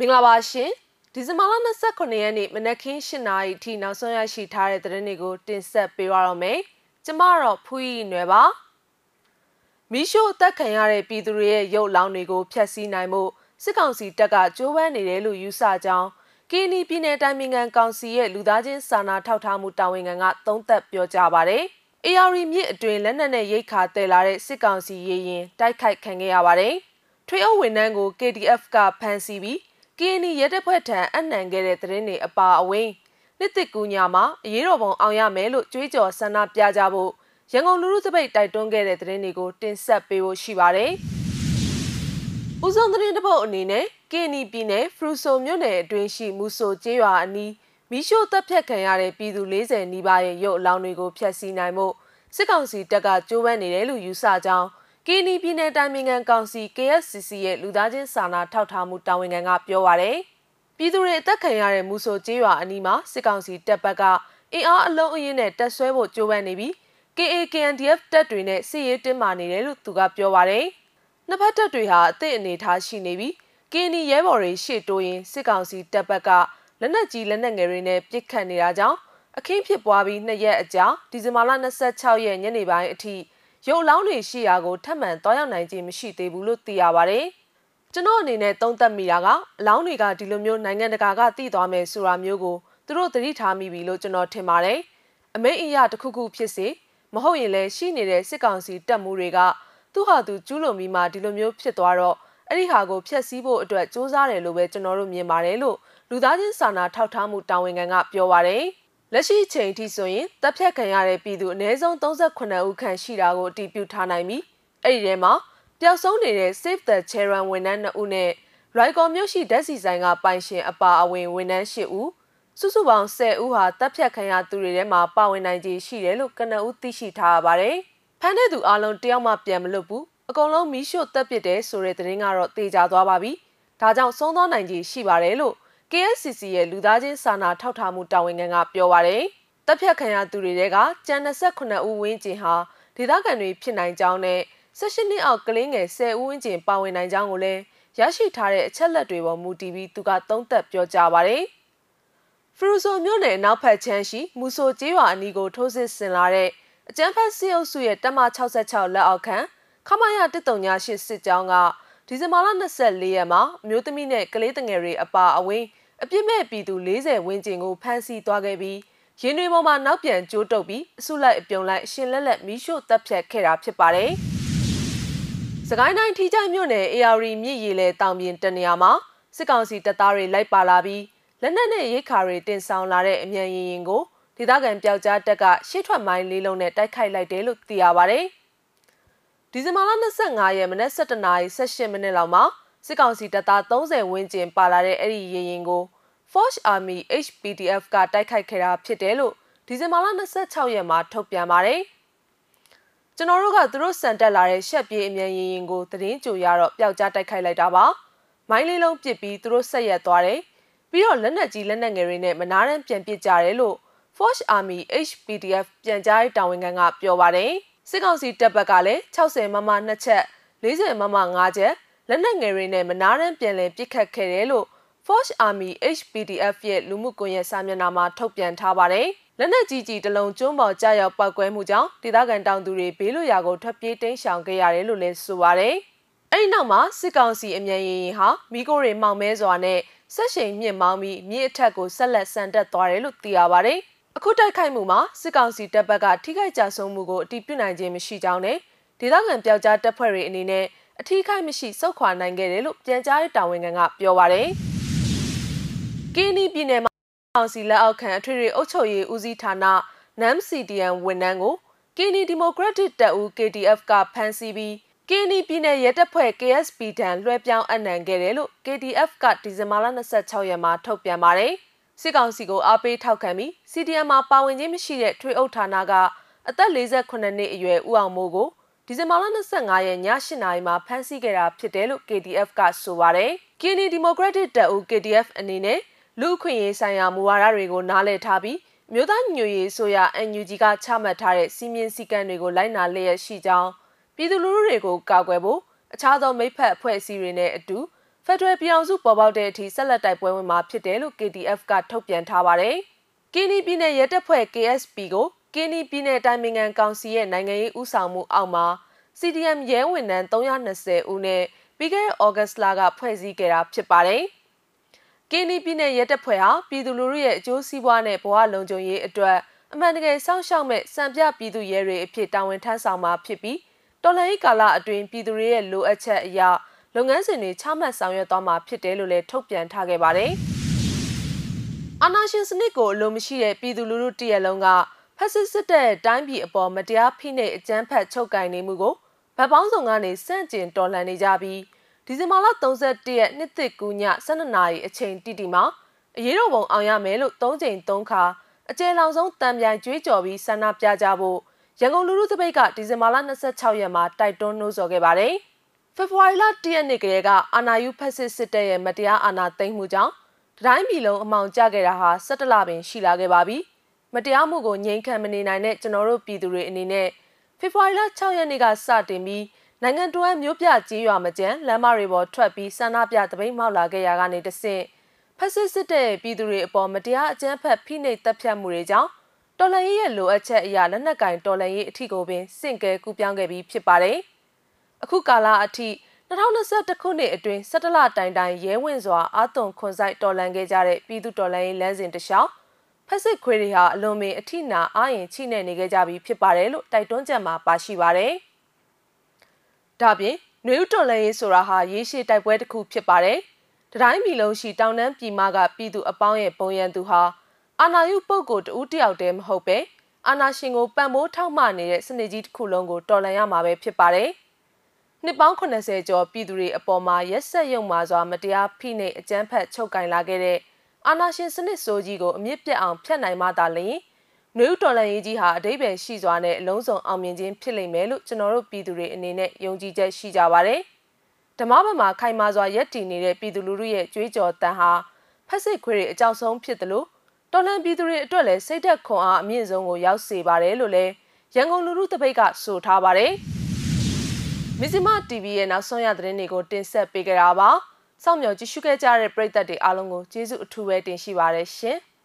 မင်္ဂလာပါရှင်ဒီဇင်ဘာလ29ရက်နေ့မနက်ခင်း7:00နာရီအထိနောက်ဆုံးရရှိထားတဲ့သတင်းတွေကိုတင်ဆက်ပေးပါရမယ်ကျမတော့ဖူးရီနွယ်ပါမီးရှို့အသက်ခံရတဲ့ပြည်သူတွေရဲ့ရုပ်လောင်းတွေကိုဖျက်ဆီးနိုင်မှုစစ်ကောင်စီတပ်ကကြိုးပမ်းနေတယ်လို့ယူဆကြောင်းကီနီပြည်နယ်တိုင်းနိုင်ငံကောင်စီရဲ့လူသားချင်းစာနာထောက်ထားမှုတာဝန်ခံကသုံးသပ်ပြောကြားပါတယ်။ AR မြစ်အတွင်လက်နက်နဲ့ရိတ်ခါတည်လာတဲ့စစ်ကောင်စီရေရင်တိုက်ခိုက်ခံခဲ့ရပါတယ်။ထွေအုပ်ဝန်ထမ်းကို KDF ကဖမ်းဆီးပြီး ကီနီရဲတပ်ဖွဲ့ထံအနှံခဲ့တဲ့သတင်းတွေအပါအဝင်နှစ်တစ်ကူညာမှာအရေးတော်ပုံအောင်ရမယ်လို့ကြွေးကြော်ဆန္ဒပြကြဖို့ရန်ကုန်လူလူစပိတ်တိုက်တွန်းခဲ့တဲ့သတင်းတွေကိုတင်ဆက်ပေးဖို့ရှိပါတယ်။ဦးဆောင်သတင်းတစ်ပုဒ်အနေနဲ့ကီနီပြည်နယ်ဖရူဆိုမြို့နယ်အတွင်းရှိမူဆိုကျေးရွာအနီးမီးရှို့တပ်ဖြတ်ခံရတဲ့ပြည်သူ40နီးပါးရဲ့ရုပ်အလောင်းတွေကိုဖျက်ဆီးနိုင်မှုစစ်ကောင်စီတပ်ကကြိုးပမ်းနေတယ်လို့ယူဆကြောင်း ကီနီပြည်နယ်တိုင်းနိုင်ငံကောင်စီ KSCC ရဲ့လူသားချင်းစာနာထောက်ထားမှုတာဝန်ခံကပြောပါရယ်ပြည်သူတွေအသက်ခံရတဲ့မူဆိုကျေးရွာအနီးမှာစစ်ကောင်စီတပ်ဘက်ကအင်အားအလုံးအင်းနဲ့တပ်ဆွဲဖို့ကြိုးပမ်းနေပြီး KAKNDF တပ်တွေနဲ့စစ်ရေးတင်းမာနေတယ်လို့သူကပြောပါရယ်နှစ်ဖက်တပ်တွေဟာအသင့်အနေထားရှိနေပြီးကီနီရဲဘော်တွေရှေ့တိုးရင်စစ်ကောင်စီတပ်ဘက်ကလက်နက်ကြီးလက်နက်ငယ်တွေနဲ့ပစ်ခတ်နေတာကြောင့်အခင်းဖြစ်ပွားပြီးနှစ်ရက်အကြာဒီဇင်ဘာလ26ရက်ညနေပိုင်းအထိ ရုပ်အလောင်းတွေရှိရာကိုထပ်မံတွားရောက်နိုင်ခြင်းမရှိသေးဘူးလို့သိရပါဗျ။ကျွန်တော်အနေနဲ့သုံးသပ်မိတာကအလောင်းတွေကဒီလိုမျိုးနိုင်ငံတကာကသိသွားမယ်ဆိုတာမျိုးကိုသူတို့သတိထားမိပြီလို့ကျွန်တော်ထင်ပါတယ်။အမိန့်အရာတစ်ခုခုဖြစ်စေမဟုတ်ရင်လည်းရှိနေတဲ့စစ်ကောင်စီတပ်မှုတွေကသူ့ဟာသူကျူးလွန်ပြီးမှဒီလိုမျိုးဖြစ်သွားတော့အဲ့ဒီဟာကိုဖျက်ဆီးဖို့အတွက်စူးစမ်းတယ်လို့ပဲကျွန်တော်တို့မြင်ပါတယ်လို့လူသားချင်းစာနာထောက်ထားမှုတာဝန်ခံကပြောပါတယ်။ လက်ရှိချိန်ထိဆိုရင်တပ်ဖြတ်ခံရတဲ့ပြည်သူအနည်းဆုံး38ဦးခန့်ရှိတာကိုအတည်ပြုထားနိုင်ပြီအဲ့ဒီထဲမှာပျောက်ဆုံးနေတဲ့ Save the Children ဝန်ထမ်း2ဦးနဲ့ Rycon မြို့ရှိဓာတ်ဆီဆိုင်ကပိုင်ရှင်အပါအဝင်ဝန်ထမ်း8ဦးစုစုပေါင်း10ဦးဟာတပ်ဖြတ်ခံရသူတွေထဲမှာပါဝင်နိုင်ခြေရှိတယ်လို့ကနဦးသိရှိထားရပါတယ်။ဖမ်းတဲ့သူအလုံးတယောက်မှပြန်မလွတ်ဘူး။အကုန်လုံးမီးရှို့တပ်ပစ်တယ်ဆိုတဲ့သတင်းကတော့တေချာသွားပါပြီ။ဒါကြောင့်ဆုံးသွားနိုင်ခြေရှိပါတယ်လို့ KSCC ရဲ့လူသားချင်းစာနာထောက်ထားမှုတာဝန်ခံကပြောပါရယ်တပ်ဖြတ်ခံရသူတွေကကျန်28ဦးဝန်းကျင်ဟာဒေသခံတွေဖြစ်နိုင်ကြောင်းနဲ့16နှစ်အောက်ကလေးငယ်10ဦးဝန်းကျင်ပါဝင်နိုင်ကြောင်းကိုလည်းရရှိထားတဲ့အချက်လက်တွေပေါ်မူတည်ပြီးသူကသုံးသပ်ပြောကြားပါရယ်ဖရူဆိုမြို့နယ်နောက်ဖက်ချမ်းရှိမူဆိုကျေးရွာအနီးကိုထိုးစစ်ဆင်လာတဲ့အကျန်းဖက်စစ်အုပ်စုရဲ့တပ်မ66လက်အောက်ခံခမရ138စစ်ကြောင်းက ဒီဇင်ဘာလ24ရက်မှာအမျိုးသမီးနဲ့ကလေးငယ်တွေအပါအဝင်အပြစ်မဲ့ပြည်သူ40ဝန်းကျင်ကိုဖမ်းဆီးသွားခဲ့ပြီးရင်းတွေပေါ်မှာနောက်ပြန်ကျိုးတုပ်ပြီးအစုလိုက်အပြုံလိုက်အရှင်လက်လက်မီးရှို့တပ်ဖြတ်ခဲ့တာဖြစ်ပါတယ်။စကိုင်းတိုင်းထီချိုင်မြို့နယ် AR မြစ်ရည်လေတောင်ပြင်တနေရာမှာစစ်ကောင်စီတပ်သားတွေလိုက်ပါလာပြီးလက်နက်နဲ့ရိတ်ခါတွေတင်ဆောင်လာတဲ့အမြန်ရင်ရင်ကိုဒေသခံပျောက်ကြားတက်ကရှေ့ထွက်မိုင်းလေးလုံးနဲ့တိုက်ခိုက်လိုက်တယ်လို့သိရပါတယ်။ ဒီဇင်ဘာလ25ရက်မနက်7:18မိနစ်လောက်မှာစစ်ကောင်စီတပ်သား30ဝန်းကျင်ပါလာတဲ့အဲ့ဒီရင်ရင်ကို Force Army HPDF ကတိုက်ခိုက်ခဲ့တာဖြစ်တယ်လို့ဒီဇင်ဘာလ26ရက်မှာထုတ်ပြန်ပါတယ်။ကျွန်တော်တို့ကသူတို့စံတက်လာတဲ့ရှက်ပြေးအမြန်ရင်ရင်ကိုသတင်းကြိုရတော့ပျောက်ကြားတိုက်ခိုက်လိုက်တာပါ။မိုင်းလေးလုံးပစ်ပြီးသူတို့ဆက်ရက်သွားတယ်။ပြီးတော့လက်နက်ကြီးလက်နက်ငယ်တွေနဲ့မနားတမ်းပြန်ပစ်ကြတယ်လို့ Force Army HPDF ပြန်ကြားရေးတာဝန်ခံကပြောပါတယ်။ စစ်ကောင်စီတပ်ဘက်ကလည်း60မမ2ချက်40မမ5ချက်လက်နက်ငယ်တွေနဲ့မနားတမ်းပြန်လည်ပစ်ခတ်ခဲ့တယ်လို့ Force Army HPDF ရဲ့လူမှုကွန်ရက်စာမျက်နှာမှာထုတ်ပြန်ထားပါတယ်။လက်နက်ကြီးကြီးတလုံးကျွန်းပေါ်ကြားရောက်ပောက်ကွဲမှုကြောင့်ဒေသခံတောင်သူတွေဘေးလွတ်ရာကိုထွက်ပြေးတိမ်းရှောင်ခဲ့ရတယ်လို့လည်းဆိုပါတယ်။အဲဒီနောက်မှာစစ်ကောင်စီအမြန်ရင်ရင်ဟာမိโกတွေမောင်မဲစွာနဲ့ဆက်ရှိန်မြင့်မောင်းပြီးမြေအထက်ကိုဆက်လက်ဆန်တက်သွားတယ်လို့သိရပါတယ်။ အခုတိုက်ခိုက်မှုမှာစစ်ကောင်စီတပ်ဘက်ကထိခိုက်ကြဆုံးမှုကိုအတိပြုနိုင်ခြင်းမရှိကြောင်းနဲ့ဒေသခံပျောက်ကြားတပ်ဖွဲ့တွေအနေနဲ့အထီးခိုက်မရှိစုခွာနိုင်ခဲ့တယ်လို့ပြန်ကြားရေးတာဝန်ခံကပြောပါရယ်ကင်းနီပြည်နယ်မှာအောင်စီလက်အောက်ခံအထွေထွေအုပ်ချုပ်ရေးဦးစီးဌာန NAM CDN ဝန်ထမ်းကိုကင်းနီဒီမိုကရက်တစ်တပ်ဦး KDF ကဖမ်းဆီးပြီးကင်းနီပြည်နယ်ရဲတပ်ဖွဲ့ KSP တန်လွှဲပြောင်းအနှံခဲ့တယ်လို့ KDF ကဒီဇင်ဘာလ26ရက်မှာထုတ်ပြန်ပါတယ် စစ်ကောင်စီကိုအားပေးထောက်ခံပြီး CDM မှာပါဝင်ခြင်းမရှိတဲ့ထွေအုပ်ဌာနကအသက်48နှစ်အရွယ်ဦးအောင်မိုးကိုဒီဇင်ဘာလ25ရက်ည8နာရီမှာဖမ်းဆီးခဲ့တာဖြစ်တယ်လို့ KDF ကဆိုပါတယ်။ Kini Democratic တပ်ဦး KDF အနေနဲ့လူအခွင့်အရေးဆိုင်ရာမူဝါဒတွေကိုနားလည်ထားပြီးမြို့သားညွေရေးဆိုရ NUG ကချမှတ်ထားတဲ့စီမင်းစည်းကမ်းတွေကိုလိုက်နာလျက်ရှိကြောင်းပြည်သူလူထုတွေကိုကာကွယ်ဖို့အခြားသောမိဖက်အဖွဲ့အစည်းတွေနဲ့အတူ ဖက်ဒရယ်ပြည်အောင်စုပေါ်ပေါက်တဲ့အထိဆက်လက်တိုက်ပွဲဝင်မှာဖြစ်တယ်လို့ KTF ကထုတ်ပြန်ထားပါတယ်။ကင်းနီပြည်နယ်ရဲတပ်ဖွဲ့ KSP ကိုကင်းနီပြည်နယ်တိုင်းမင်ငံကောင်စီရဲ့နိုင်ငံရေးဥဆောင်မှုအောက်မှာ CDM ရဲဝန်ထမ်း320ဦးနဲ့ပြီးခဲ့တဲ့ဩဂတ်စ်လကဖွဲ့စည်းခဲ့တာဖြစ်ပါတယ်။ကင်းနီပြည်နယ်ရဲတပ်ဖွဲ့ဟာပြည်သူလူထုရဲ့အကျိုးစီးပွားနဲ့ဘဝလုံခြုံရေးအတွက်အမှန်တကယ်စောင့်ရှောက်မဲ့စံပြပြည်သူရဲတွေအဖြစ်တာဝန်ထမ်းဆောင်မှာဖြစ်ပြီးတော်လှန်ရေးကာလအတွင်းပြည်သူတွေရဲ့လိုအပ်ချက်အရ လုပ်ငန်းစဉ်တွေချမှတ်ဆောင်ရွက်သွားမှာဖြစ်တယ်လို့လည်းထုတ်ပြန်ထားခဲ့ပါတယ်။အာဏာရှင်စနစ်ကိုအလိုမရှိတဲ့ပြည်သူလူထုတရက်လုံးကဖက်စစ်စစ်တဲ့တိုင်းပြည်အပေါ်မတရားဖိနှိပ်အကြမ်းဖက်ချုပ်ကင်နေမှုကိုဗတ်ပေါင်းဆောင်ကနေစန့်ကျင်တော်လှန်နေကြပြီးဒီဇင်ဘာလ31ရက်နှစ်သစ်ကူးည12နာရီအချိန်တိတိမှာအရေးတော်ပုံအောင်ရမယ်လို့၃ချိန်၃ခါအကျယ်လောင်ဆုံးတံပြိုင်ကြွေးကြော်ပြီးဆန္ဒပြကြဖို့ရန်ကုန်လူထုသပိတ်ကဒီဇင်ဘာလ26ရက်မှာတိုက်တွန်းနှိုးဆော်ခဲ့ပါတယ်။ ဖေဖော်ဝါရီလ1ရက်နေ့ကလေးကအာနာယူဖက်စစ်စစ်တပ်ရဲ့မတရားအာဏာသိမ်းမှုကြောင့်တိုင်းပြည်လုံးအမောင်ကျခဲ့တာဟာ17လပင်ရှိလာခဲ့ပါပြီ။မတရားမှုကိုငြိမ်းခံမနေနိုင်တဲ့ကျွန်တော်တို့ပြည်သူတွေအနေနဲ့ဖေဖော်ဝါရီလ6ရက်နေ့ကစတင်ပြီးနိုင်ငံတော်မျိုးပြကြီးရွာမကျန်လမ်းမတွေပေါ်ထွက်ပြီးဆန္ဒပြတပိတ်မောက်လာခဲ့ရကနေတဆင့်ဖက်စစ်စစ်တဲ့ပြည်သူတွေအပေါ်မတရားအကြမ်းဖက်ဖိနှိပ်တပ်ဖြတ်မှုတွေကြောင့်တော်လှန်ရေးရဲ့လိုအပ်ချက်အရာလက်နက်ကင်တော်လှန်ရေးအထီကိုပင်စင့်ကဲကူးပြောင်းခဲ့ပြီးဖြစ်ပါတယ်။ အခုကာလအထိ2021ခုနှစ်အတွင်း17လတိုင်တိုင်ရဲဝင်စွာအာသွန်ခွန်ဆိုင်တော်လှန်ခဲ့ကြတဲ့ပြည်သူတော်လှန်ရေးလမ်းစဉ်တလျှောက်ဖက်စစ်ခွေတွေဟာအလွန်ပင်အထိနာအားရင်ချိနေနေခဲ့ကြပြီးဖြစ်ပါတယ်လို့တိုက်တွန်းချက်မှာပါရှိပါတယ်။ဒါပြင်နှွေဦးတော်လှန်ရေးဆိုတာဟာရေးရှိတိုက်ပွဲတစ်ခုဖြစ်ပါတယ်။တတိုင်းပြည်လုံးရှိတောင်တန်းပြည်မကပြည်သူအပေါင်းရဲ့ပုံရန်သူဟာအာဏာယူပုဂ္ဂိုလ်တဦးတယောက်တည်းမဟုတ်ပဲအာဏာရှင်ကိုပံ့ပိုးထောက်မနေတဲ့စနစ်ကြီးတစ်ခုလုံးကိုတော်လှန်ရမှာပဲဖြစ်ပါတယ်။ နှစ်ပေါင်း80ကျော်ပြည်သူတွေအပေါ်မှာရက်ဆက်ရုံမာစွာမတရားဖိနှိပ်အကြမ်းဖက်ချုပ်ကင်လာခဲ့တဲ့အာဏာရှင်စနစ်ဆိုးကြီးကိုအမြင့်ပြတ်အောင်ဖျက်နိုင်မှသာလျှင်နယူးတော်လန်ရေးကြီးဟာအတိပ္ပယ်ရှိစွာနဲ့အလုံးစုံအောင်မြင်ခြင်းဖြစ်လိမ့်မယ်လို့ကျွန်တော်တို့ပြည်သူတွေအနေနဲ့ယုံကြည်ချက်ရှိကြပါတယ်။ဓမ္မဘမှာခိုင်မာစွာရက်တည်နေတဲ့ပြည်သူလူထုရဲ့ကြွေးကြော်တန်ဟာဖက်စစ်ခွေတွေအကြောက်ဆုံးဖြစ်တယ်လို့တော်လန်ပြည်သူတွေအတွက်လည်းစိတ်သက်ခွန်အားအမြင့်ဆုံးကိုရောက်စေပါတယ်လို့လည်းရန်ကုန်လူထုတပိတ်ကဆိုထားပါတယ်။ မဇ္ဈိမ TV ရဲ့နောက်ဆုံးရသတင်းတွေကိုတင်ဆက်ပေးကြတာပါ။စောင့်မျှော်ကြည့်ရှုခဲ့ကြတဲ့ပရိသတ်တွေအားလုံးကိုကျေးဇူးအထူးပဲတင်ရှိပါတယ်ရှင်။